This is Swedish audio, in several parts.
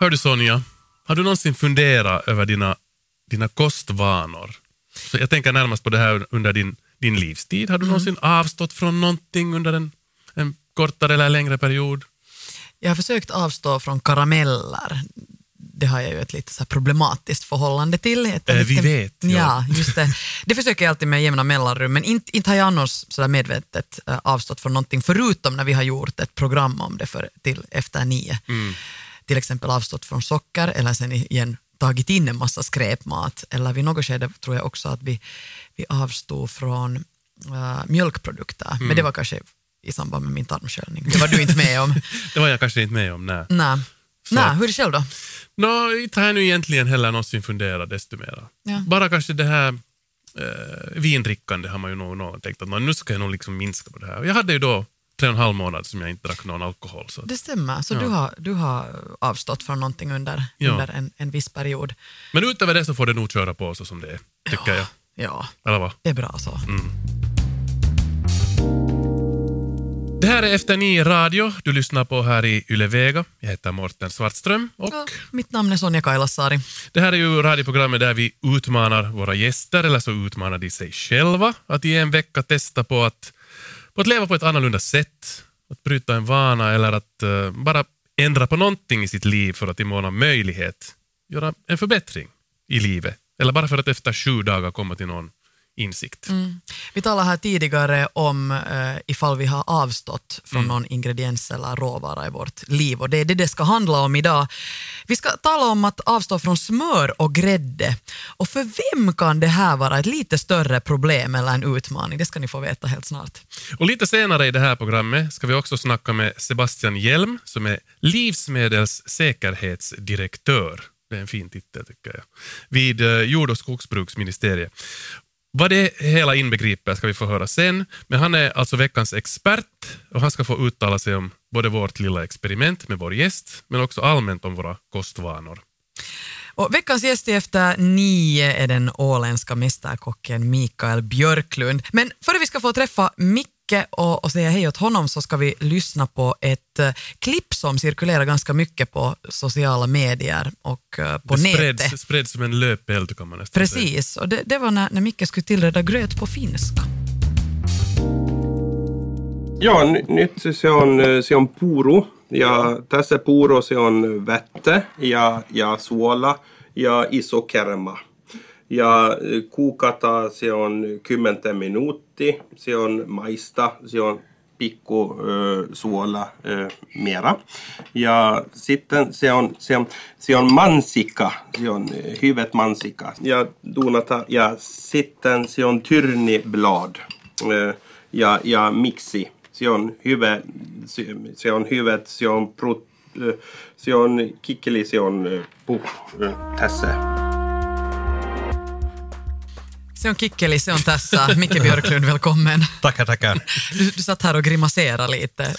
Hör du Sonja, har du någonsin funderat över dina, dina kostvanor? Så jag tänker närmast på det här under din, din livstid. Har du någonsin avstått från någonting under en, en kortare eller längre period? Jag har försökt avstå från karameller. Det har jag ju ett lite så problematiskt förhållande till. Eh, vi lite- vet, ja. Ja, just det. Det försöker jag alltid med jämna mellanrum, men inte, inte har jag annars så medvetet eh, avstått från någonting, förutom när vi har gjort ett program om det för, till Efter nio. Mm. Till exempel avstått från socker, eller sen igen tagit in en massa skräpmat, eller vid något skede tror jag också att vi, vi avstod från eh, mjölkprodukter, Mm. men det var kanske i samband med min tarmsköljning. Det var du inte med om. Det var jag kanske inte med om. Nej. Nej. Nej, hur är det själv då? Nå, inte har jag nu egentligen heller någonsin funderat desto mera. Ja. Bara kanske det här eh, vindrickande har man ju nog, nog tänkt att "Nå, nu ska jag nog liksom minska på det här. Jag hade ju då tre och en halv månad som jag inte drack någon alkohol. Så. Det stämmer, så Ja. du, har, du har avstått från någonting under, Ja. under en, en viss period. Men utöver det så får det nog köra på så som det är, tycker jag. Ja, Eller vad? det är bra så. Det här är Efter nio radio. Du lyssnar på här i Yle Vega. Jag heter Morten Svartström och Ja, mitt namn är Sonja Kailasari. det här är ju radioprogrammet där vi utmanar våra gäster, eller så utmanar de sig själva, att i en vecka testa på att, på att leva på ett annorlunda sätt, att bryta en vana eller att uh, bara ändra på någonting i sitt liv för att i mån av möjlighet göra en förbättring i livet. Eller bara för att efter sju dagar komma till någon insikt. Vi talade här tidigare om eh, ifall vi har avstått från Mm. någon ingrediens eller råvara i vårt liv och det är det det ska handla om idag. Vi ska tala om att avstå från smör och grädde och för vem kan det här vara ett lite större problem eller en utmaning? Det ska ni få veta helt snart. Och lite senare i det här programmet ska vi också snacka med Sebastian Hjelm som är livsmedelssäkerhetsdirektör. Det är en fin titel tycker jag. Vid eh, jord och skogsbruksministeriet. Vad det hela inbegriper ska vi få höra sen, men han är alltså veckans expert och han ska få uttala sig om både vårt lilla experiment med vår gäst, men också allmänt om våra kostvanor. Och veckans gäst i Efter nio är den åländska mästerkocken Mikael Björklund. Men före vi ska få träffa Micke och, och säga hej åt honom så ska vi lyssna på ett eh, klipp som cirkulerar ganska mycket på sociala medier och eh, på det nätet. spreds, spreds som en löpeld kan man nästan säga. Precis, och det, det var när, när Micke skulle tillreda gröt på finska. Joo, n- nyt se on, se on puru. Ja tässä puuro se on vettä ja, ja suola ja iso kerma. Ja eh, kuukata se on 10 minuuttia. Se on maista, se on pikku ö, suola ö, mera. Ja sitten se on, se on, se on mansikka, se on hyvät mansikka. Ja duunata, ja sitten se on tyrniblad ö, ja, ja miksi. Se on hyvä, se, se on hyvät, se on prut, ö, se on kikkeli, se on ö, puh, ö, tässä. Se on Kikkeli, se on tässä. Micke Björklund, välkommen. Tackar, tackar. Du, du satt här och grimaserade lite.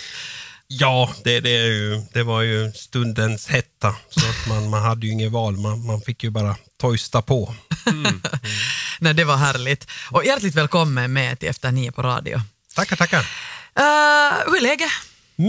Ja, det, det, är ju, det var ju stundens hetta. Så att man, man hade ju inget val. Man, man fick ju bara tojsta på. Nej, det var härligt. Och hjärtligt välkommen med till Efter nio på radio. Tackar, tackar. Uh, hur är läget?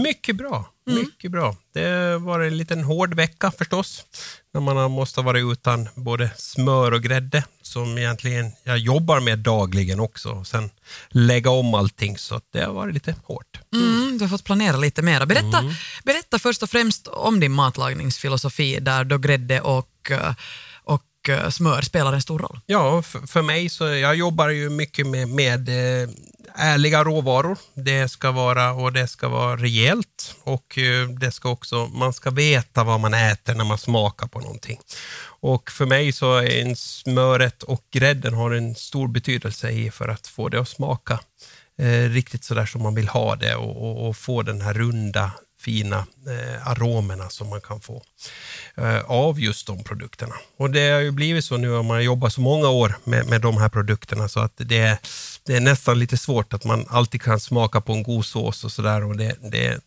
Mycket bra. Mycket bra. Det var en liten hård vecka förstås. När man måste vara utan både smör och grädde som egentligen jag jobbar med dagligen också. Och sen lägga om allting så det har varit lite hårt. Mm, du har fått planera lite mer. Berätta, berätta först och främst om din matlagningsfilosofi där då grädde och, eh, och eh, smör spelar en stor roll. Ja, för, för mig så jag jobbar ju mycket med, med eh, ärliga råvaror. Det ska vara och det ska vara rejält och eh, det ska också, man ska veta vad man äter när man smakar på någonting. Och för mig så är en smöret och grädden har en stor betydelse i för att få det att smaka eh, riktigt sådär som man vill ha det och, och, och få den här runda fina eh, aromerna som man kan få eh, av just de produkterna. Och det har ju blivit så nu om man jobbar så många år med, med de här produkterna så att det, är- det är nästan lite svårt att man alltid kan smaka på en god sås och sådär och det, det,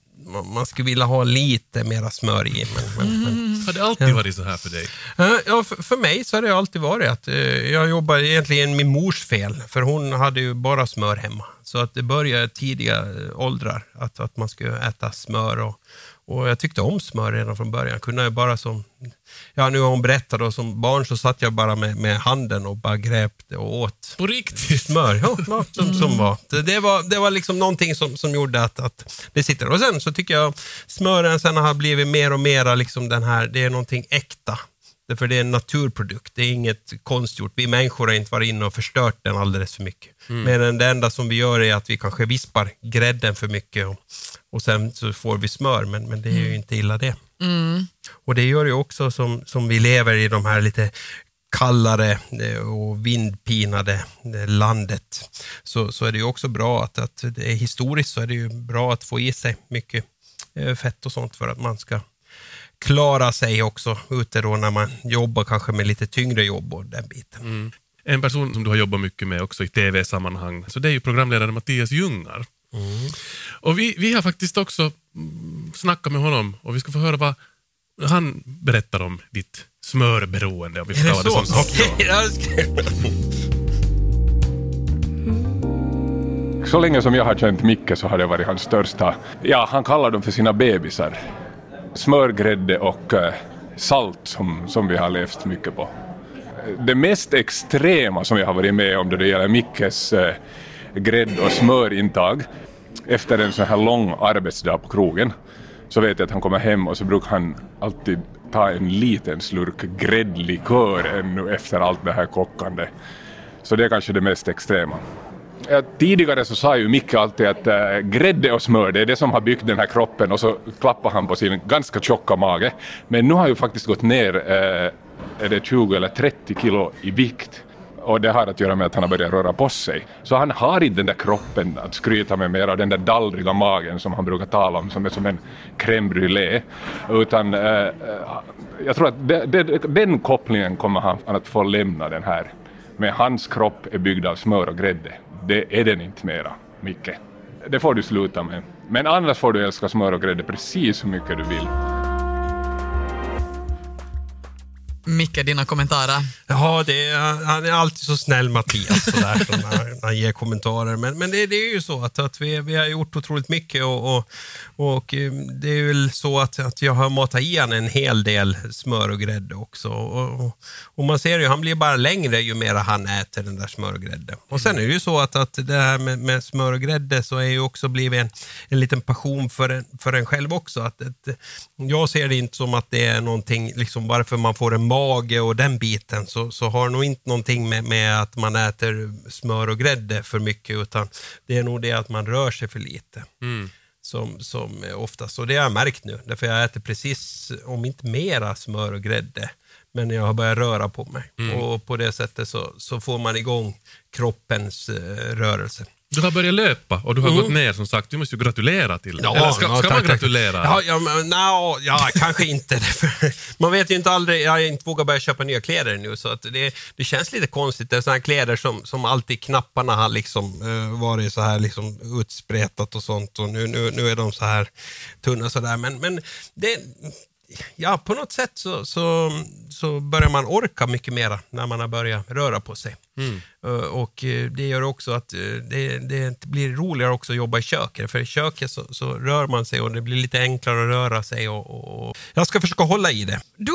man, skulle vilja ha lite mera smör i. Men, men, men, det alltid varit så här för dig? Ja, för, för mig så har det alltid varit att eh, jag jobbar egentligen min mors fel, för hon hade ju bara smör hemma. Så att det började tidiga eh, åldrar, att, att man skulle äta smör och, och jag tyckte om smör redan från början. Kunde jag bara som, ja nu har hon berättat då, som barn så satt jag bara med, med handen och bara gräpte och åt På riktigt? smör. Ja, som, som var. Det, det var. Det var liksom någonting som, som gjorde att, att det sitter. Och sen så tycker jag smören sen har blivit mer och mer liksom den här, det är någonting äkta. Därför det är en naturprodukt, det är inget konstgjort. Vi människor har inte varit inne och förstört den alldeles för mycket. Men det enda som vi gör är att vi kanske vispar grädden för mycket och, och sen så får vi smör, men, men det är ju inte illa det. Och det gör ju också som, som vi lever i de här lite kallare eh, och vindpinade eh, landet, så, så är det ju också bra att, att det är historiskt så är det ju bra att få i sig mycket eh, fett och sånt för att man ska klara sig också ute då när man jobbar kanske med lite tyngre jobb och den biten. En person som du har jobbat mycket med också i tv-sammanhang, så det är ju programledaren Mattias Ljungar. Och vi, vi har faktiskt också mm, snackat med honom och vi ska få höra vad han berättar om ditt smörberoende, om vi får Är det det så? som det ska- Så länge som jag har känt Micke så har det varit hans största, ja han kallar dem för sina bebisar. Smörgrädde och eh, salt som, som vi har levt mycket på. Det mest extrema som jag har varit med om då det gäller Mickes eh, grädd och smörintag efter en sån här lång arbetsdag på krogen så vet jag att han kommer hem och så brukar han alltid ta en liten slurk gräddlikör ännu efter allt det här kockande. Så det är kanske det mest extrema. Ja, tidigare så sa ju Micke alltid att äh, grädde och smör det är det som har byggt den här kroppen och så klappar han på sin ganska tjocka mage. Men nu har jag ju faktiskt gått ner äh, är det 20 eller 30 kilo i vikt. Och det har att göra med att han har börjat röra på sig. Så han har inte den där kroppen att skryta med mer, den där dallriga magen som han brukar tala om, som är som en crème brûlée. Utan eh, eh jag tror att de, de, den kopplingen kommer han att få lämna den här. Men hans kropp är byggd av smör och grädde. Det är den inte mera, Micke. Det får du sluta med. Men annars får du älska smör och grädde precis hur mycket du vill. Micke, dina kommentarer? Ja, det är, han är alltid så snäll Mattias sådär, så när, när han ger kommentarer. Men, men det, det är ju så att, att vi, vi har gjort otroligt mycket och, och, och eh, det är väl så att, att jag har matat i han en hel del smör och grädde också. Och, och, och man ser ju, han blir bara längre ju mer han äter den där smör och grädde. Och sen är det ju så att, att det här med, med smör och grädde så är ju också blivit en, en liten passion för en, för en själv också. Att, att, jag ser det inte som att det är någonting, liksom varför man får en mage och den biten, så, så har det nog inte någonting med, med att man äter smör och grädde för mycket, utan det är nog det att man rör sig för lite. Som, som är oftast, och det har jag märkt nu, därför jag äter precis, om inte mera smör och grädde, men jag har börjat röra på mig. Och på det sättet så, så får man igång kroppens eh, rörelse. Du har börjat löpa och du har gått ner som sagt. Du måste ju gratulera till det. Ja, Eller ska, ja, ska man gratulera? Ja, ja, men, no, ja kanske inte. Man vet ju inte aldrig, jag har inte vågat börja köpa nya kläder nu så att det, det känns lite konstigt. Det är sådana kläder som, som alltid knapparna har liksom, eh, varit så här liksom utspretat och sånt och nu, nu, nu är de så här tunna sådär. Men, men det, ja, på något sätt så, så, så börjar man orka mycket mera när man har börjat röra på sig. Eh, Och eh, det gör också att eh, det, det blir roligare också att jobba i köket. För i köket så, så rör man sig och det blir lite enklare att röra sig. Och, och jag ska försöka hålla i det. Du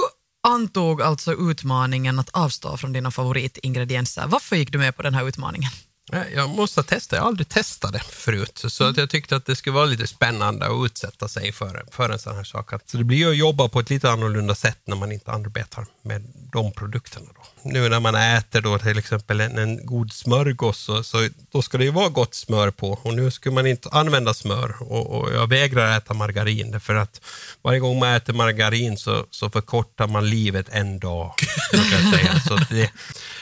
antog alltså utmaningen att avstå från dina favoritingredienser. Varför gick du med på den här utmaningen? Jag måste testa, jag har aldrig testat det förut. Så att jag tyckte att det skulle vara lite spännande att utsätta sig för, för en sån här sak. Så det blir ju att jobba på ett lite annorlunda sätt när man inte arbetar med de produkterna. Då. Nu när man äter då till exempel en, en god smörgås så, så då ska det ju vara gott smör på och nu ska man inte använda smör och, och jag vägrar äta margarin för att varje gång man äter margarin så, så förkortar man livet en dag. jag säga. Så det,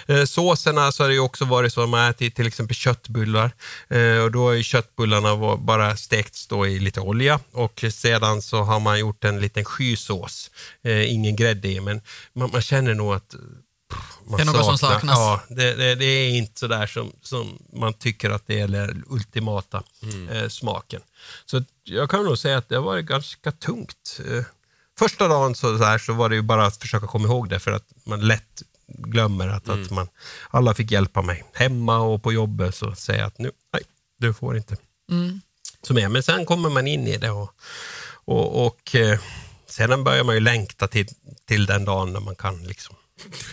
eh, såserna så har det ju också varit så att man ätit till exempel köttbullar eh, och då är ju köttbullarna bara stekts då i lite olja och sedan så har man gjort en liten skysås, eh, ingen grädde i men man, man känner nog att Det är något som saknas. Ja, det, det, det är inte så där som, som man tycker att det är den ultimata eh, smaken. Så jag kan nog säga att det har varit ganska tungt. Eh, första dagen så, så, här, så var det ju bara att försöka komma ihåg det för att man lätt glömmer att, att man, alla fick hjälpa mig. Hemma och på jobbet så säger jag att nu, nej, du får inte. Så med. Men sen kommer man in i det och, Och, och eh, sedan börjar man ju längta till, till den dagen när man kan liksom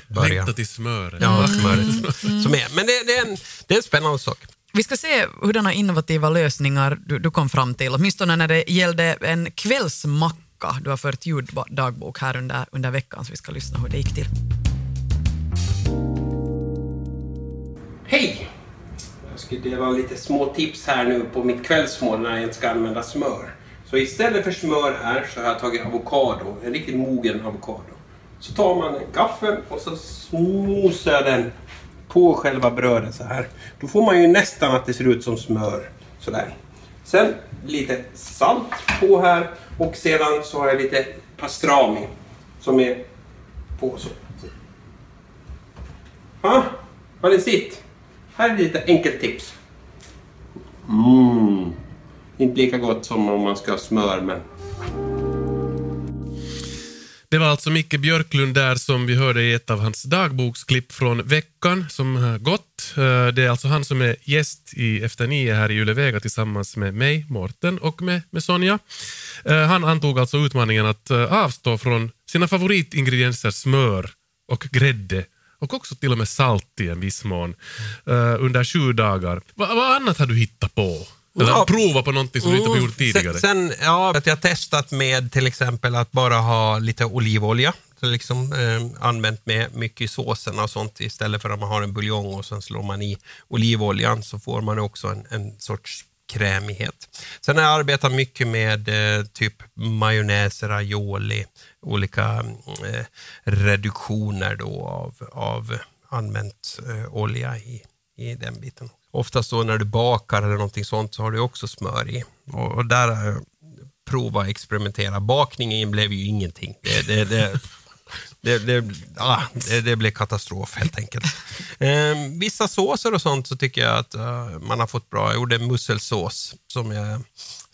börja. Längta till smöret. Ja, smöret. Som är. Men det, det, är en, det är en spännande sak. Vi ska se hurdana innovativa lösningar du, du kom fram till, åtminstone när det gällde en kvällsmacka. Du har fört ljuddagbok här under, under veckan, så vi ska lyssna hur det gick till. Hej! Jag ska dela lite små tips här nu på mitt kvällsmål när jag inte ska använda smör. Så istället för smör här så har jag tagit avokado, en riktigt mogen avokado. Så tar man en gaffel och så snosar jag den på själva brödet så här. Då får man ju nästan att det ser ut som smör. Sådär. Sen lite salt på här och sedan så har jag lite pastrami som är på så. Ja, har ni sett? Här är lite enkelt tips. Mm. Inte lika gott som om man ska ha smör, men... Det var alltså Micke Björklund där som vi hörde i ett av hans dagboksklipp från veckan som har gått. Eh, det är alltså han som är gäst i Efter nio här i Ylevega tillsammans med mig, Morten och med, med Sonja. Eh, han antog alltså utmaningen att eh, avstå från sina favoritingredienser smör och grädde och också till och med salt i en viss mån under sju dagar. Va, vad annat har du hittat på? Eller Ja. prova på någonting som du inte har gjort tidigare? Sen, sen, ja, att jag har testat med till exempel att bara ha lite olivolja. Så liksom, eh, använt med mycket i såsen och sånt istället för att man har en buljong och sen slår man i olivoljan så får man också en, en sorts krämighet. Sen har jag arbetat mycket med eh, typ majonnäser, aioli, olika eh, reduktioner då av, av använt eh, olja i, i den biten. Oftast då när du bakar eller någonting sånt så har du också smör i. Och, och där eh, har jag provat experimentera. Bakningen blev ju ingenting. Det, det, det, det, det, ah, det, det blev katastrof helt enkelt. Eh, vissa såser och sånt så tycker jag att uh, man har fått bra. Jag gjorde musselsås som jag,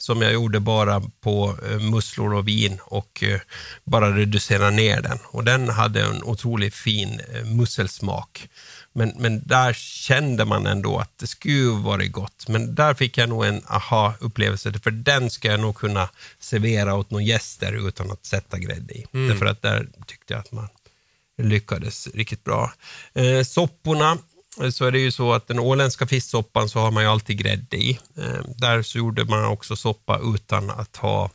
som jag gjorde bara på eh, musslor och vin och eh, bara reducera ner den. Och den hade en otroligt fin eh, musselsmak. Men, men där kände man ändå att det skulle varit gott. Men där fick jag nog en aha-upplevelse, för den ska jag nog kunna servera åt några gäster utan att sätta grädde i. Därför att där tyckte jag att man lyckades riktigt bra. Eh, sopporna, så är det ju så att den åländska fisksoppan så har man ju alltid grädde i. Eh, där så gjorde man också soppa utan att ha,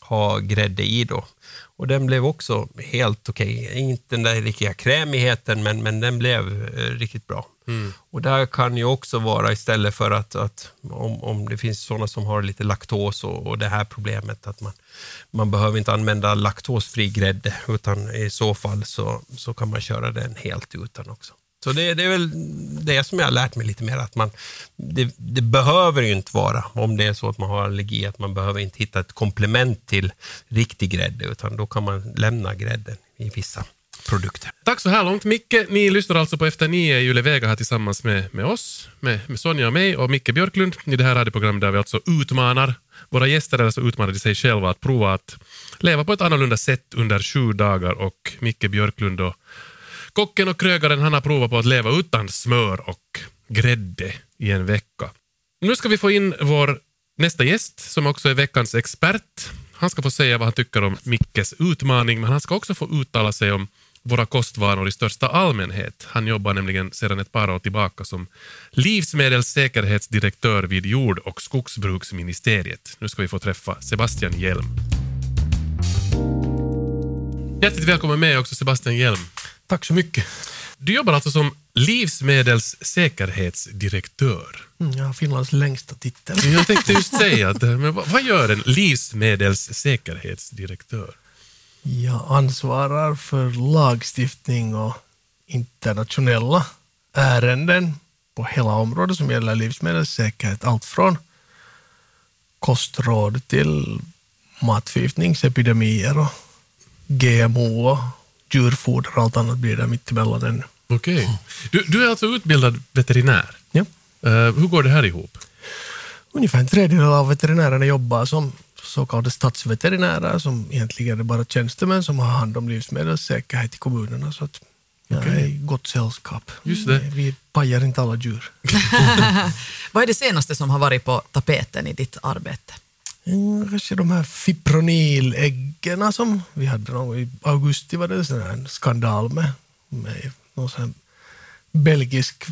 ha grädde i då. Och den blev också helt okej. Inte den där riktiga krämigheten, men, men den blev eh, riktigt bra. Och där kan ju också vara istället för att, att om, om det finns sådana som har lite laktos och, och det här problemet att man, man behöver inte använda laktosfri grädde utan i så fall så, så kan man köra den helt utan också. Så det, det är väl det som jag har lärt mig lite mer, att man, det, det behöver ju inte vara, om det är så att man har allergi, att man behöver inte hitta ett komplement till riktig grädde, utan då kan man lämna grädden i vissa produkter. Tack så här långt Micke. Ni lyssnar alltså på Efter nio i Ylevega här tillsammans med, med oss, med, med Sonja och mig och Micke Björklund i det här radioprogrammet där vi alltså utmanar våra gäster, alltså utmanar sig själva att prova att leva på ett annorlunda sätt under sju dagar och Micke Björklund och kocken och krögaren han har provat på att leva utan smör och grädde i en vecka. Nu ska vi få in vår nästa gäst som också är veckans expert. Han ska få säga vad han tycker om Mickes utmaning, men han ska också få uttala sig om våra kostvanor i största allmänhet. Han jobbar nämligen sedan ett par år tillbaka som livsmedelssäkerhetsdirektör vid Jord och skogsbruksministeriet. Nu ska vi få träffa Sebastian Hjelm. Hjärtligt välkommen med också Sebastian Hjelm. Tack så mycket. Du jobbar alltså som livsmedelssäkerhetsdirektör. Mm, har Finlands längsta titel. Jag tänkte just säga, att, men vad vad gör en livsmedelssäkerhetsdirektör? Jag ansvarar för lagstiftning och internationella ärenden på hela området som gäller livsmedelssäkerhet. Allt från kostråd till matförgiftningsepidemier och GMO och djurfoder och allt annat blir det mittemellan ännu. Okej. Du, du är alltså utbildad veterinär. Ja. Eh, hur går det här ihop? Ungefär en tredjedel av veterinärerna jobbar som så kallade stadsveterinärer som egentligen är bara tjänstemän som har hand om livsmedelssäkerhet i kommunerna. Så att jag är i gott sällskap. Just det. Vi pajar inte alla djur. Vad är det senaste som har varit på tapeten i ditt arbete? Eh, kanske de här fiproniläggen som vi hade någon, gång i augusti var det en sån här skandal med, med någon sån belgisk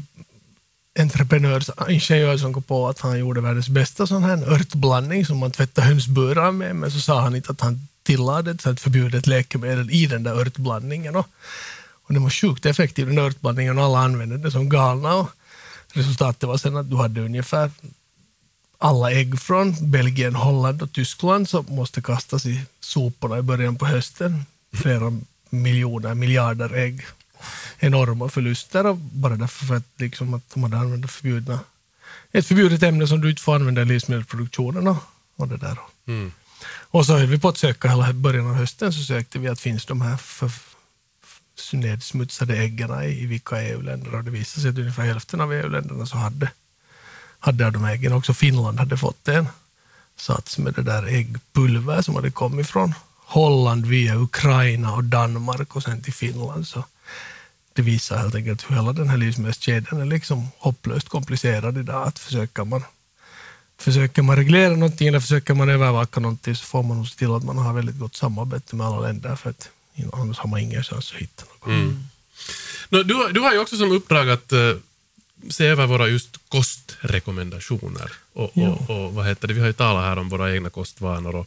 entreprenör, ingenjör som kom på att han gjorde världens bästa sån här örtblandning som man tvättar hönsburar med, men så sa han inte att han tillade ett, ett förbjudet läkemedel i den där örtblandningen. Och, och den var sjukt effektiv den örtblandningen och alla använde den som galna. Och resultatet var sen att du hade ungefär alla ägg från Belgien, Holland och Tyskland som måste kastas i soporna i början på hösten. Flera miljoner, miljarder ägg. Enorma förluster och bara därför för att, liksom, att de hade använt förbjudna, ett förbjudet ämne som du inte får använda i livsmedelsproduktionen. Och, och det där. Mm. Och så höll vi på att söka hela början av hösten så sökte vi att finns de här för nedsmutsade äggen i, i vilka EU-länder och det visade sig att ungefär hälften av EU-länderna så hade, hade de äggen. Också Finland hade fått en sats med det där äggpulver som hade kommit från Holland via Ukraina och Danmark och sen till Finland. Så det visar helt enkelt hur hela den här livsmedelskedjan är liksom hopplöst komplicerad idag. Att försöker man Försöker man reglera någonting eller försöker man övervaka någonting så får man nog se till att man har väldigt gott samarbete med alla länder för att annars har man ingen chans att hitta något. Mm. Du, har- du har ju också som uppdrag att eh, se över våra just kostrekommendationer. Och, och, och vad heter det? Vi har ju talat här om våra egna kostvanor och,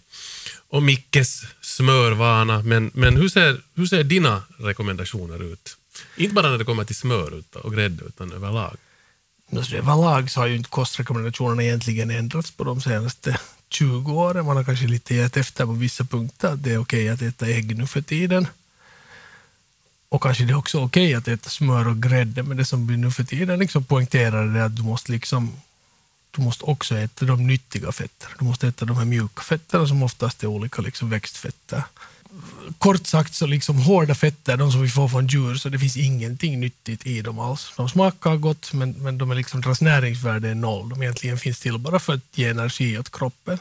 och Mickes smörvana. Men, men hur, ser, hur ser dina rekommendationer ut? Inte bara när det kommer till smör och grädde, utan överlag. Alltså, överlag så har ju inte kostrekommendationerna egentligen ändrats på de senaste 20 åren. Man har kanske lite gett efter på vissa punkter. Det är okej att äta ägg nu för tiden. Och kanske det är också okej okay att äta smör och grädde, men det som vi nu för tiden liksom poängterar är att du måste liksom du måste också äta de nyttiga fetterna. Du måste äta de här mjuka fetterna som oftast är olika liksom växtfetter. Kort sagt så liksom hårda fetter, de som vi får från djur, så det finns ingenting nyttigt i dem alls. De smakar gott men, men de är liksom, deras näringsvärde är noll. De egentligen finns till bara för att ge energi åt kroppen.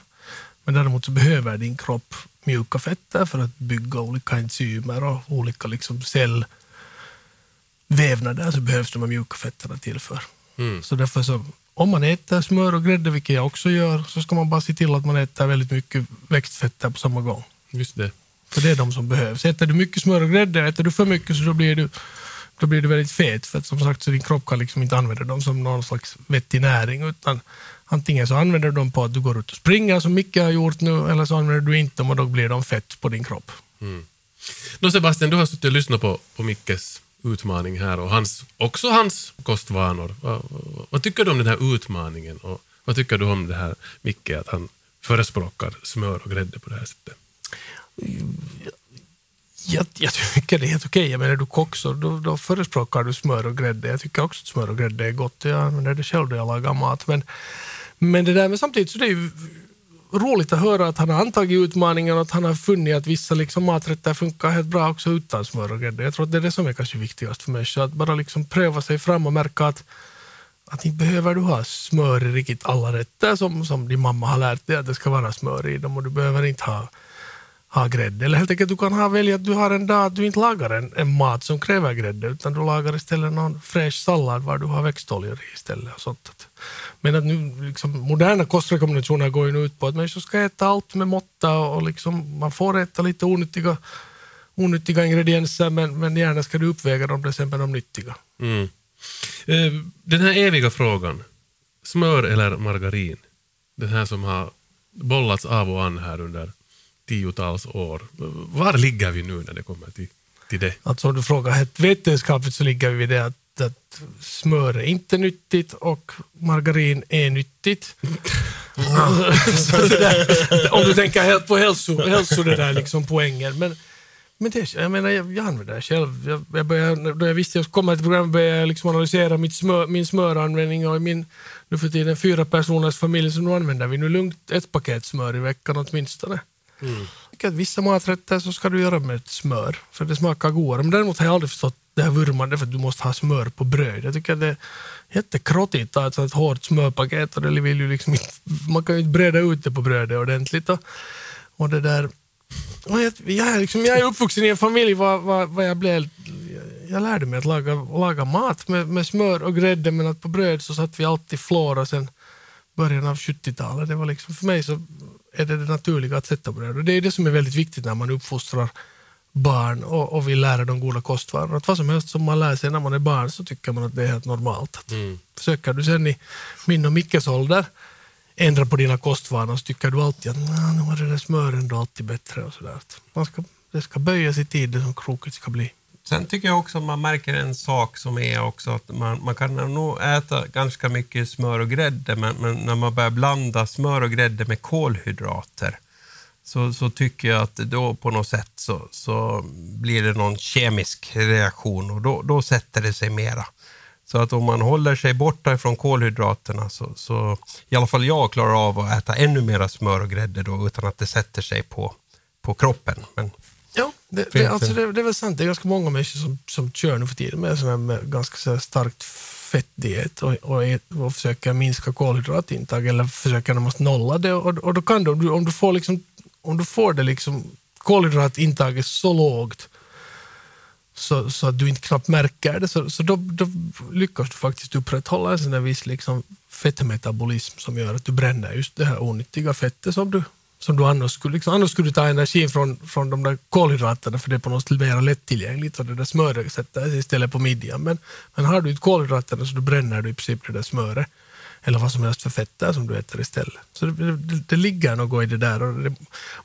Men däremot så behöver din kropp mjuka fetter för att bygga olika enzymer och olika liksom cellvävnader så behövs de här mjuka fetterna till för. Mm. Så därför så, om man äter smör och grädde, vilket jag också gör, så ska man bara se till att man äter väldigt mycket växtfetter på samma gång. Just det. För det är de som behövs. Äter du mycket smör och grädde, äter du för mycket så då blir du, då blir du väldigt fet. För att som sagt så din kropp kan liksom inte använda dem som någon slags vettig näring. Utan antingen så använder du dem på att du går ut och springer som Micke har gjort nu, eller så använder du inte dem och då blir de fett på din kropp. Mm. Nå Sebastian, du har suttit och lyssnat på, på Mickes utmaning här och hans, också hans kostvanor. Vad, vad, vad tycker du om den här utmaningen och vad tycker du om det här Micke, att han förespråkar smör och grädde på det här sättet? Jag, jag tycker det är helt okej. Jag menar, du kock så då, då förespråkar du smör och grädde. Jag tycker också att smör och grädde är gott. Jag använder det själv när jag lagar mat. Men, men, det där, men samtidigt så det är ju roligt att höra att han har antagit utmaningen och att han har funnit att vissa liksom maträtter funkar helt bra också utan smör och grädde. Jag tror att det är det som är kanske viktigast för människor. Att bara liksom pröva sig fram och märka att att inte behöver du ha smör i riktigt alla rätter som, som din mamma har lärt dig att det ska vara smör i dem och du behöver inte ha ha grädde. Eller helt enkelt du kan ha välja att du har en dag att du inte lagar en, en mat som kräver grädde utan du lagar istället någon fräsch sallad var du har växtoljor i istället. Och sånt. Men att nu, liksom, moderna kostrekommendationer går ju nu ut på att människor ska äta allt med måtta och, liksom, man får äta lite onyttiga, onyttiga ingredienser men, men gärna ska du uppväga dem till exempel de nyttiga. Mm. Eh, den här eviga frågan, smör eller margarin? Den här som har bollats av och an här under tiotals år. Var ligger vi nu när det kommer till, till det? Alltså om du frågar helt vetenskapligt så ligger vi vid det att, att smör är inte nyttigt och margarin är nyttigt. där, om du tänker helt på hälso, hälso det där liksom poängen. Men, men det, jag menar, jag, jag använder det själv. Jag, jag började, då jag visste att jag skulle komma till programmet började jag liksom analysera mitt smör, min smöranvändning och i min nu för tiden fyra personers familj så nu använder vi nu lugnt ett paket smör i veckan åtminstone. Mm. att vissa maträtter så ska du göra med smör, för det smakar godare. Men däremot har jag aldrig förstått det här vurmande för att du måste ha smör på bröd. Jag tycker att det är jättekrottigt att ha ett sånt hårt smörpaket och det vill ju liksom inte, man kan ju inte breda ut det på brödet ordentligt. Och, och det där, och jag, jag, är liksom, jag är uppvuxen i en familj var, var, var jag blev jag lärde mig att laga, laga mat med, med smör och grädde men att på bröd så satt vi alltid flor och sen början av 70-talet. Det var liksom, för mig så är det det naturliga att sätta på det. Och det är det som är väldigt viktigt när man uppfostrar barn och, och vill lära dem goda kostvanor. Att vad som helst som man lär sig när man är barn så tycker man att det är helt normalt. Att Försöker du sen i min och Mickes ålder ändra på dina kostvanor så tycker du alltid att "Nå, nu var det där smöret ändå alltid bättre. Och så där. Man ska, det ska böjas i tid det som krokigt ska bli. Sen tycker jag också man märker en sak som är också att man, man kan nog äta ganska mycket smör och grädde men, men när man börjar blanda smör och grädde med kolhydrater så, så tycker jag att då på något sätt så, så blir det någon kemisk reaktion och då, då sätter det sig mera. Så att om man håller sig borta ifrån kolhydraterna så, så i alla fall jag klarar av att äta ännu mera smör och grädde då utan att det sätter sig på, på kroppen. Men Ja, det, det, alltså det, det är väl sant. Det är ganska många människor som, som kör nu för tiden med, sån här med ganska så starkt fettdiet och, och, och försöker minska kolhydratintag eller försöker närmast nolla det. Och, och då kan du, om du, om du får, liksom, om du får det liksom, kolhydratintaget så lågt så, så att du inte knappt märker det, så, så då, då lyckas du faktiskt upprätthålla en sån där viss liksom fettmetabolism som gör att du bränner just det här onyttiga fettet som du, som du annars skulle, liksom, annars skulle du ta energin från, från de där kolhydraterna för det är på något sätt mer lättillgängligt och det där smöret sätter istället på midjan. Men, men har du inte kolhydraterna så du bränner du i princip det där smöret eller vad som helst för fetter som du äter istället. Så det, det, det ligger något i det där. Och det,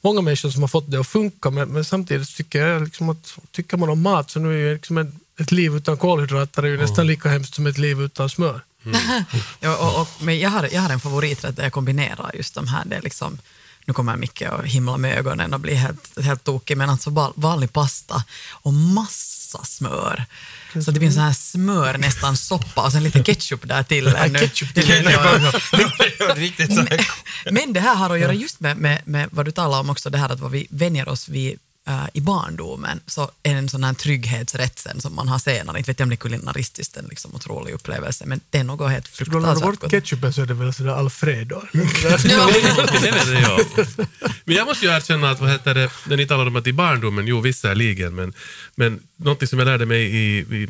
många människor som har fått det att funka men, men samtidigt tycker jag liksom att tycker man om mat så nu är ju liksom en, ett liv utan kolhydrater är ju nästan lika hemskt som ett liv utan smör. Ja, och, och, men jag har, jag har en favoriträtt där jag kombinerar just de här, det är liksom, nu kommer Micke och himla med ögonen och blir helt, helt tokig, men alltså vanlig pasta och massa smör. Så det blir en sån här smör, nästan soppa och sen lite ketchup där till. ännu. ketchup så här. Men det här har att göra just med, med, med vad du talar om också, det här att vad vi vänjer oss vid eh, i barndomen, så är en sån här trygghetsrätt sen som man har senare. Inte vet jag om det är kulinaristiskt en liksom otrolig upplevelse, men det är något helt Skulle du ladda fruktansvärt bort ketchupen så är det väl sådär Alfredo. Men jag måste ju erkänna att, vad heter det, när ni talar om att i barndomen, jo visserligen, men, men någonting som jag lärde mig i, i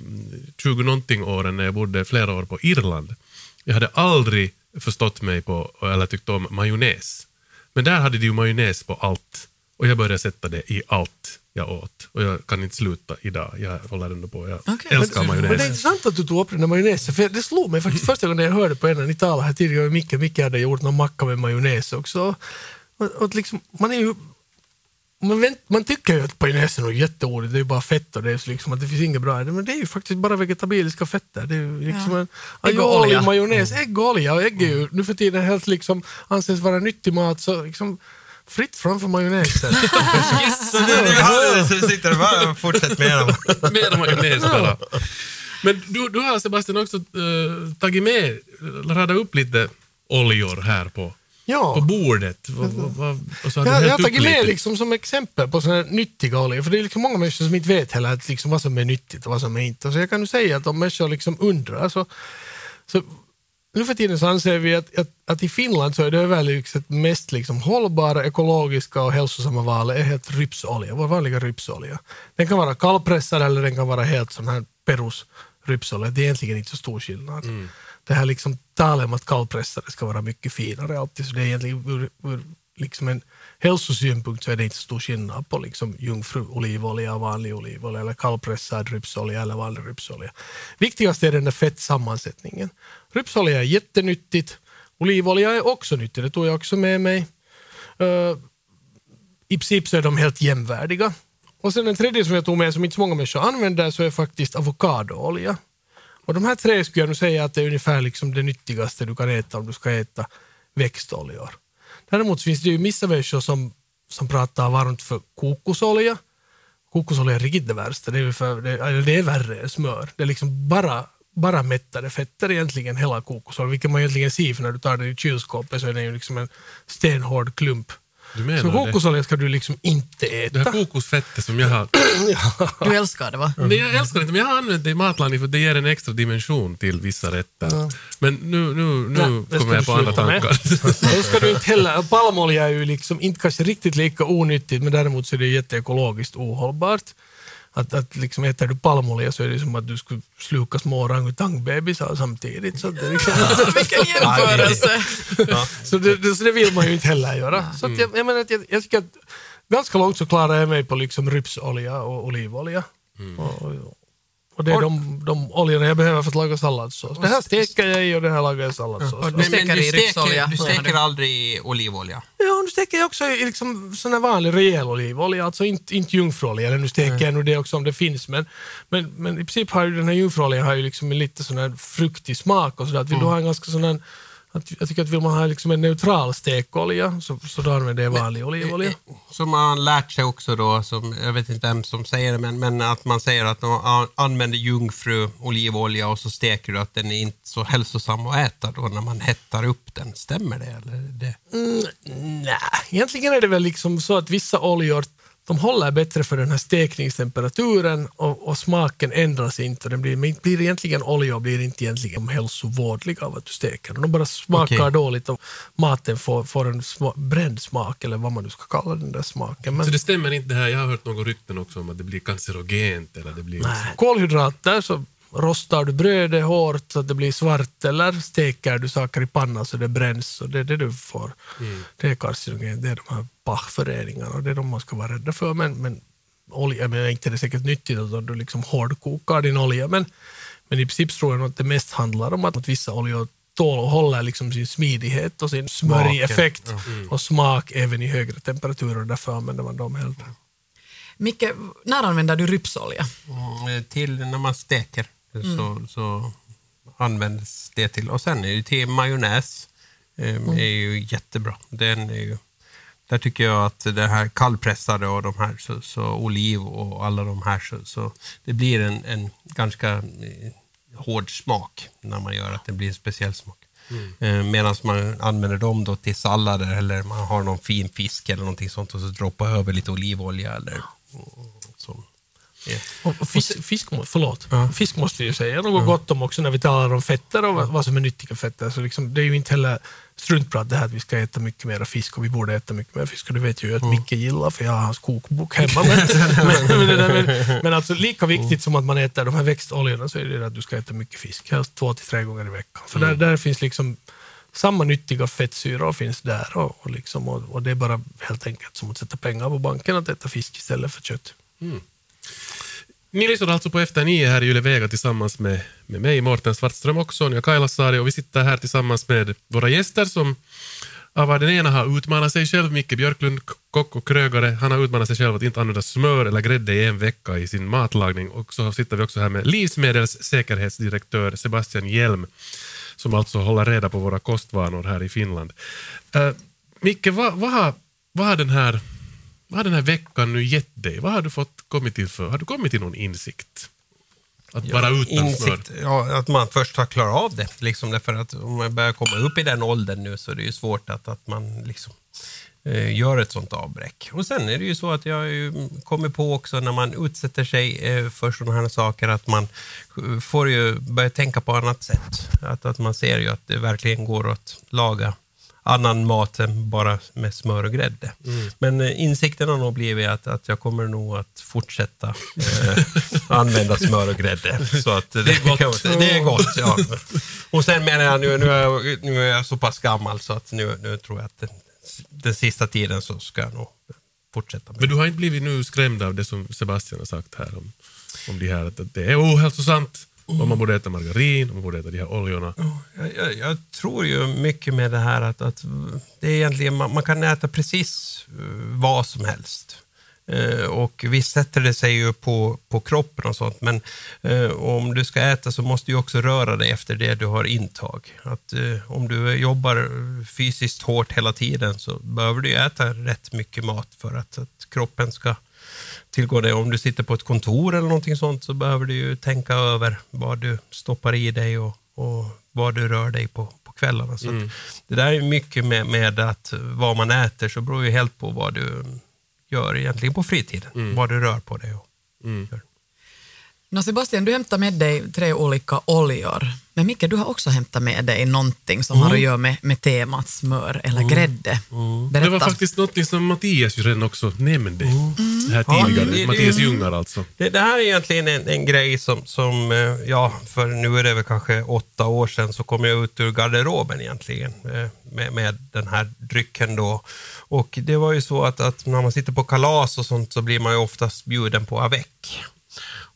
20-någonting åren när jag bodde flera år på Irland, jag hade aldrig förstått mig på, eller tyckt om majonnäs. Men där hade de ju majonnäs på allt. Och jag började sätta det i allt jag åt. Och jag kan inte sluta idag. Jag håller ändå på. Jag Okej. älskar Men det är majonnäs. intressant att du tog upp den där majonnäsen, för det slog mig faktiskt första gången jag hörde på en när ni talade här tidigare, Micke, Micke hade gjort någon macka med majonnäs också. Och, och liksom, man är ju man, vänt, man tycker ju att majonnäs är jätteordigt, det är ju bara fett och det är liksom att det finns inget bra i det, men det är ju faktiskt bara vegetabiliska fetter. Det är ju liksom Ja. en Ägg och aioli, olja. majonnäs, ägg och olja. Och ägg är ju nu för tiden helt liksom anses vara nyttig mat, så liksom fritt sitter det bara och fortsätt med dem. Mer majonnäs bara. Men du, du har Sebastian också uh, tagit med, radat upp lite oljor här på, ja. på bordet. Va, va, va, och så har du Jag, jag har tagit med liksom som exempel på såna här nyttiga oljor, för det är liksom många människor som inte vet heller att liksom vad som är nyttigt och vad som är inte. Så jag kan ju säga att om människor liksom undrar så, så nu för tiden så anser vi att, att, att i Finland så är det överlägset mest liksom hållbara, ekologiska och hälsosamma valet är helt rypsolja, vår vanliga rypsolja. Den kan vara kallpressad eller den kan vara helt sån här Perus rypsolja. Det är egentligen inte så stor skillnad. Det här liksom talet om att kallpressade ska vara mycket finare alltid, så det är egentligen ur, ur liksom en hälsosynpunkt så är det inte så stor skillnad på liksom jungfruolivolja, vanlig olivolja eller kallpressad rypsolja eller vanlig rypsolja. Viktigast är den där fettsammansättningen. Rypsolja är jättenyttigt. Olivolja är också nyttigt, det tog jag också med mig. Uh, I princip så är de helt jämvärdiga. Och sen den tredje som jag tog med som inte så många människor använder så är faktiskt avokadoolja. Och de här tre skulle jag nu säga att det är ungefär liksom det nyttigaste du kan äta om du ska äta växtoljor. Däremot finns det ju vissa människor som, som pratar varmt för kokosolja. Kokosolja är riktigt det värsta, det är, för, det, eller det är värre än smör. Det är liksom bara, bara mättade fetter egentligen, hela kokosoljan, vilket man egentligen ser för när du tar den i kylskåpet så är den ju liksom en stenhård klump. Du menar Så det? kokosolja ska du liksom inte Det äta. här kokosfettet som jag har... Du älskar det va? Men jag älskar det inte, men jag har använt det i matlagning för det ger en extra dimension till vissa rätter. Men nu, nu, nu Nej, det ska kommer jag på andra tankar. Då ska du inte heller, palmolja är ju liksom inte kanske riktigt lika onyttigt men däremot så är det jätteekologiskt ohållbart. Att, att liksom äter du palmolja så är det som att du skulle sluka små orangutangbebisar samtidigt. Så, det liksom, Vilken jämförelse! så, det, det, så det vill man ju inte heller göra. Så att jag, jag, menar, att jag, jag tycker att ganska långt så klarar jag mig på liksom rypsolja och olivolja. Och, och, och det är de, de oljorna jag behöver för att laga salladsås. Det här steker jag i och det här lagar jag salladsås. Du steker i du steker, du steker aldrig i olivolja? Ja, nu steker jag också i liksom sån här vanlig rejäl olivolja, alltså inte, inte jungfruolja. Eller nu steker jag nog det också om det finns, men, men, men i princip har ju den här jungfruoljan har ju liksom en lite sån här fruktig smak och sådär. Vill du ha en ganska sån här, att, jag tycker att vill man ha liksom en neutral stekolja så, så då använder jag vanlig olivolja. Som man har lärt sig också då, som, jag vet inte vem som säger det, men, men att man säger att man an- använder jungfru olivolja och så steker du att den är inte så hälsosam att äta då när man hettar upp den. Stämmer det? Eller det? Nej, egentligen är det väl liksom så att vissa oljor de håller bättre för den här stekningstemperaturen och, och smaken ändras inte. Den blir, blir egentligen olja och blir inte egentligen hälsovådlig av att du steker. De bara smakar Okej. dåligt och maten får, får en sma, bränd smak eller vad man nu ska kalla den där smaken. Men, Så det stämmer inte det här, jag har hört några rykten också om att det blir cancerogent eller det blir... nej. Kolhydrater så rostar du brödet hårt så att det blir svart eller steker du saker i pannan så det bränns och det är det du får. Det är carcinogen, det är de här Bach-föreningarna och det är de man ska vara rädda för. Men, men olja, menar, inte är det säkert nyttigt att du liksom hårdkokar din olja men, men i princip tror jag nog att det mest handlar om att, att vissa oljor tål och håller liksom sin smidighet och sin smörjeffekt och smak även i högre temperaturer därför använder man dem hellre. Micke, när använder du rypsolja? Mm, till när man steker så, så används det till. Och sen är det till majonnäs. Eh, är ju jättebra. Den är ju, där tycker jag att det här kallpressade och de här, så, så oliv och alla de här, så, så det blir en, en ganska eh, hård smak när man gör att det blir en speciell smak. Eh, Medan man använder dem då till sallader eller man har någon fin fisk eller någonting sånt och så droppar över lite olivolja eller mm. Ja. Och fisk, fisk, förlåt. fisk måste vi ju säga något gott om också när vi talar om fetter och vad, vad som är nyttiga fetter. Så liksom, det är ju inte heller struntprat det här att vi ska äta mycket mer fisk och vi borde äta mycket mer fisk. Och det vet jag ju att Micke gillar för jag har hans kokbok hemma. Men, men, men, men, men alltså lika viktigt som att man äter de här växtoljorna så är det att du ska äta mycket fisk. Helst två till tre gånger i veckan. För där, där finns liksom samma nyttiga fettsyror finns där och, och, liksom, och, och det är bara helt enkelt som att sätta pengar på banken att äta fisk istället för kött. Ni lyssnar alltså på Efter nio här i Yle Vega tillsammans med, med mig, Mårten Svartström och Sonja Kailasari och vi sitter här tillsammans med våra gäster som av den ena har utmanat sig själv, Micke Björklund, kock och krögare. Han har utmanat sig själv att inte använda smör eller grädde i en vecka i sin matlagning. Och så sitter vi också här med livsmedelssäkerhetsdirektör Sebastian Hjelm som alltså håller reda på våra kostvanor här i Finland. Uh, Micke, vad, vad, har, vad, har den här, vad har den här veckan nu gett dig? Vad har du fått kommit till för? Har du kommit till någon insikt? Att vara utan smör? Insikt, ja, att man först har klarat av det. Liksom, därför att om man börjar komma upp i den åldern nu så är det ju svårt att, att man liksom, eh, gör ett sånt avbräck. Och sen är det ju så att jag kommit på också när man utsätter sig eh, för sådana här saker att man eh, får ju börja tänka på annat sätt. Att, att man ser ju att det verkligen går att laga annan mat än bara med smör och grädde. Men eh, insikten har nog blivit att, att jag kommer nog att fortsätta eh, använda smör och grädde. Så att det, är gott. Det är gott, ja. Och sen menar jag, nu, nu, är jag, nu är jag så pass gammal så att nu, nu tror jag att den, den sista tiden så ska jag nog fortsätta med Men du har inte blivit nu skrämd av det som Sebastian har sagt här om, om de här, att det är ohälsosamt och man borde äta margarin och man borde äta de här oljorna. Jag, jag, jag tror ju mycket med det här att, att det är egentligen, man, man kan äta precis eh, vad som helst. Eh, och visst sätter det sig ju på, på kroppen och sånt, men eh, om du ska äta så måste du också röra dig efter det du har intag. Att, eh, om du jobbar fysiskt hårt hela tiden så behöver du äta rätt mycket mat för att, att kroppen ska tillgå det. Om du sitter på ett kontor eller någonting sånt så behöver du ju tänka över vad du stoppar i dig och, och vad du rör dig på, på kvällarna. Så att det där är mycket med, med att vad man äter så beror ju helt på vad du gör egentligen på fritiden. Vad du rör på dig. Och gör. Nå Sebastian, du hämtar med dig tre olika oljor. Men Micke, du har också hämtat med dig någonting som har att göra med, med temat smör eller grädde. Det var faktiskt något som Mattias ju redan också nämnde. det här Ja, tidigare. det- Mattias Ljungar alltså. Det, det här är egentligen en, en grej som, som, eh, ja, för nu är det väl kanske åtta år sedan så kom jag ut ur garderoben egentligen eh, med, med den här drycken då. Och det var ju så att, att när man sitter på kalas och sånt så blir man ju oftast bjuden på avec.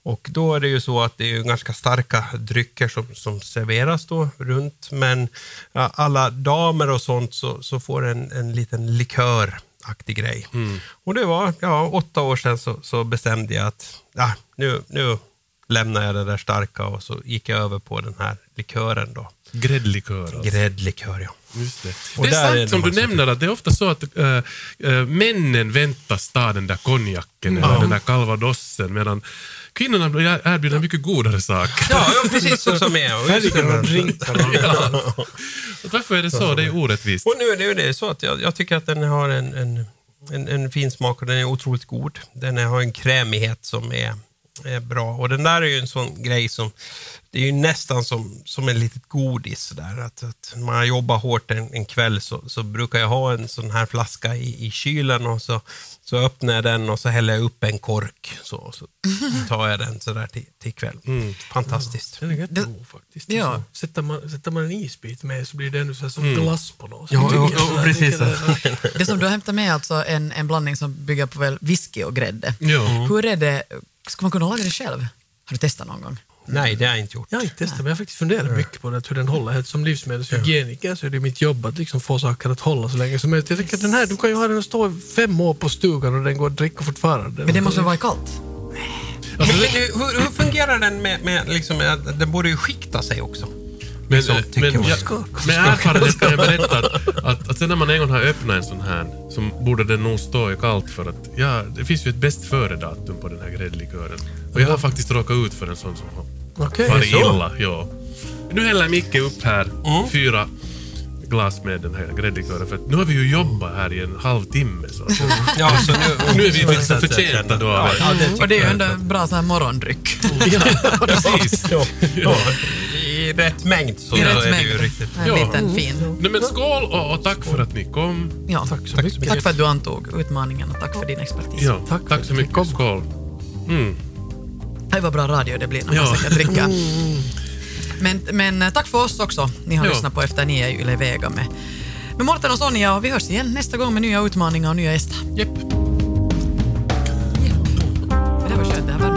Och då är det ju så att det är ganska starka drycker som, som serveras då runt, men ja, alla damer och sånt så, så får en, en liten liköraktig grej. Och det var, ja, åtta år sedan så, så bestämde jag att ja, nu, nu lämnar jag det där starka och så gick jag över på den här likören då. Gräddlikör alltså. Gräddlikör, ja. Just det. Och det är där är sant det som du nämner att det är ofta så att äh, äh, männen väntas ta den där konjaken eller den där calvadossen medan kvinnorna blir erbjudna mycket godare saker. Ja, ja precis så som är. Här- och drinkarna. Ja. Och Varför är det så? Det är orättvist. Och nu är det ju det så att jag, jag tycker att den har en, en, en, en fin smak och den är otroligt god. Den har en krämighet som är, är bra. Och den där är ju en sån grej som, det är ju nästan som, som en litet godis. Sådär. Att, att man jobbar hårt en, en kväll så, så brukar jag ha en sån här flaska i, i kylen och så, så öppnar jag den och så häller jag upp en kork. Så, så tar jag den sådär till, till kväll. Fantastiskt. Den är jättegod faktiskt. Ja. Så Sätter, man, sätter man en isbit med så blir det ännu så här som glass på något. Ja, Så ja, ja, sådär, precis. det- Det som du har hämtat med är alltså en, en blandning som bygger på väl whisky och grädde. Ja. Hur är det, ska man kunna laga det själv? Har du testat någon gång? Nej, det har jag inte gjort. Jag har inte testat, men jag har faktiskt funderat mycket på det, hur den håller. Som livsmedelshygieniker så är det mitt jobb att liksom få saker att hålla så länge som möjligt. Jag att den här, du kan ju ha den att stå i fem år på stugan och den går att dricka fortfarande. Men det måste vara kallt? Men, men hur, hur fungerar den med, med liksom, att den borde ju skikta sig också? Men, Som eh, men jag, med erfarenhet kan jag berätta att, att, att sen när man en gång har öppnat en sån här så borde den nog stå i kallt för att ja, det finns ju ett bäst före-datum på den här gräddlikören. Och jag har faktiskt råkat ut för en sån som har Okej, farit så. illa. Ja. Nu häller Micke upp här Mm. fyra glas med den här gräddlikören för att nu har vi ju jobbat här i en halvtimme. Så. att- Ja, så nu, Nu är vi liksom förtjänta då Ja, en- det Och det är ju ändå en bra sån här morgondryck. Ja, precis. ja, I rätt mängd så I är rätt det mängd. ju riktigt. En Ja. liten fin. Nej, men skål och, och tack för att ni kom. Ja. Tack så Tack, mycket. för att du antog utmaningen och tack för din expertis. Ja, Tack tack, så mycket. Skål. Mm. Det var bra radio det blir när man Ja. ska dricka. Men, men eh, tack för oss också. Ni har Ja. lyssnat på Efter nio i Yle Vega med, med Mårten och Sonja och vi hörs igen nästa gång med nya utmaningar och nya gäster. Jepp. Det här var skönt. Det här var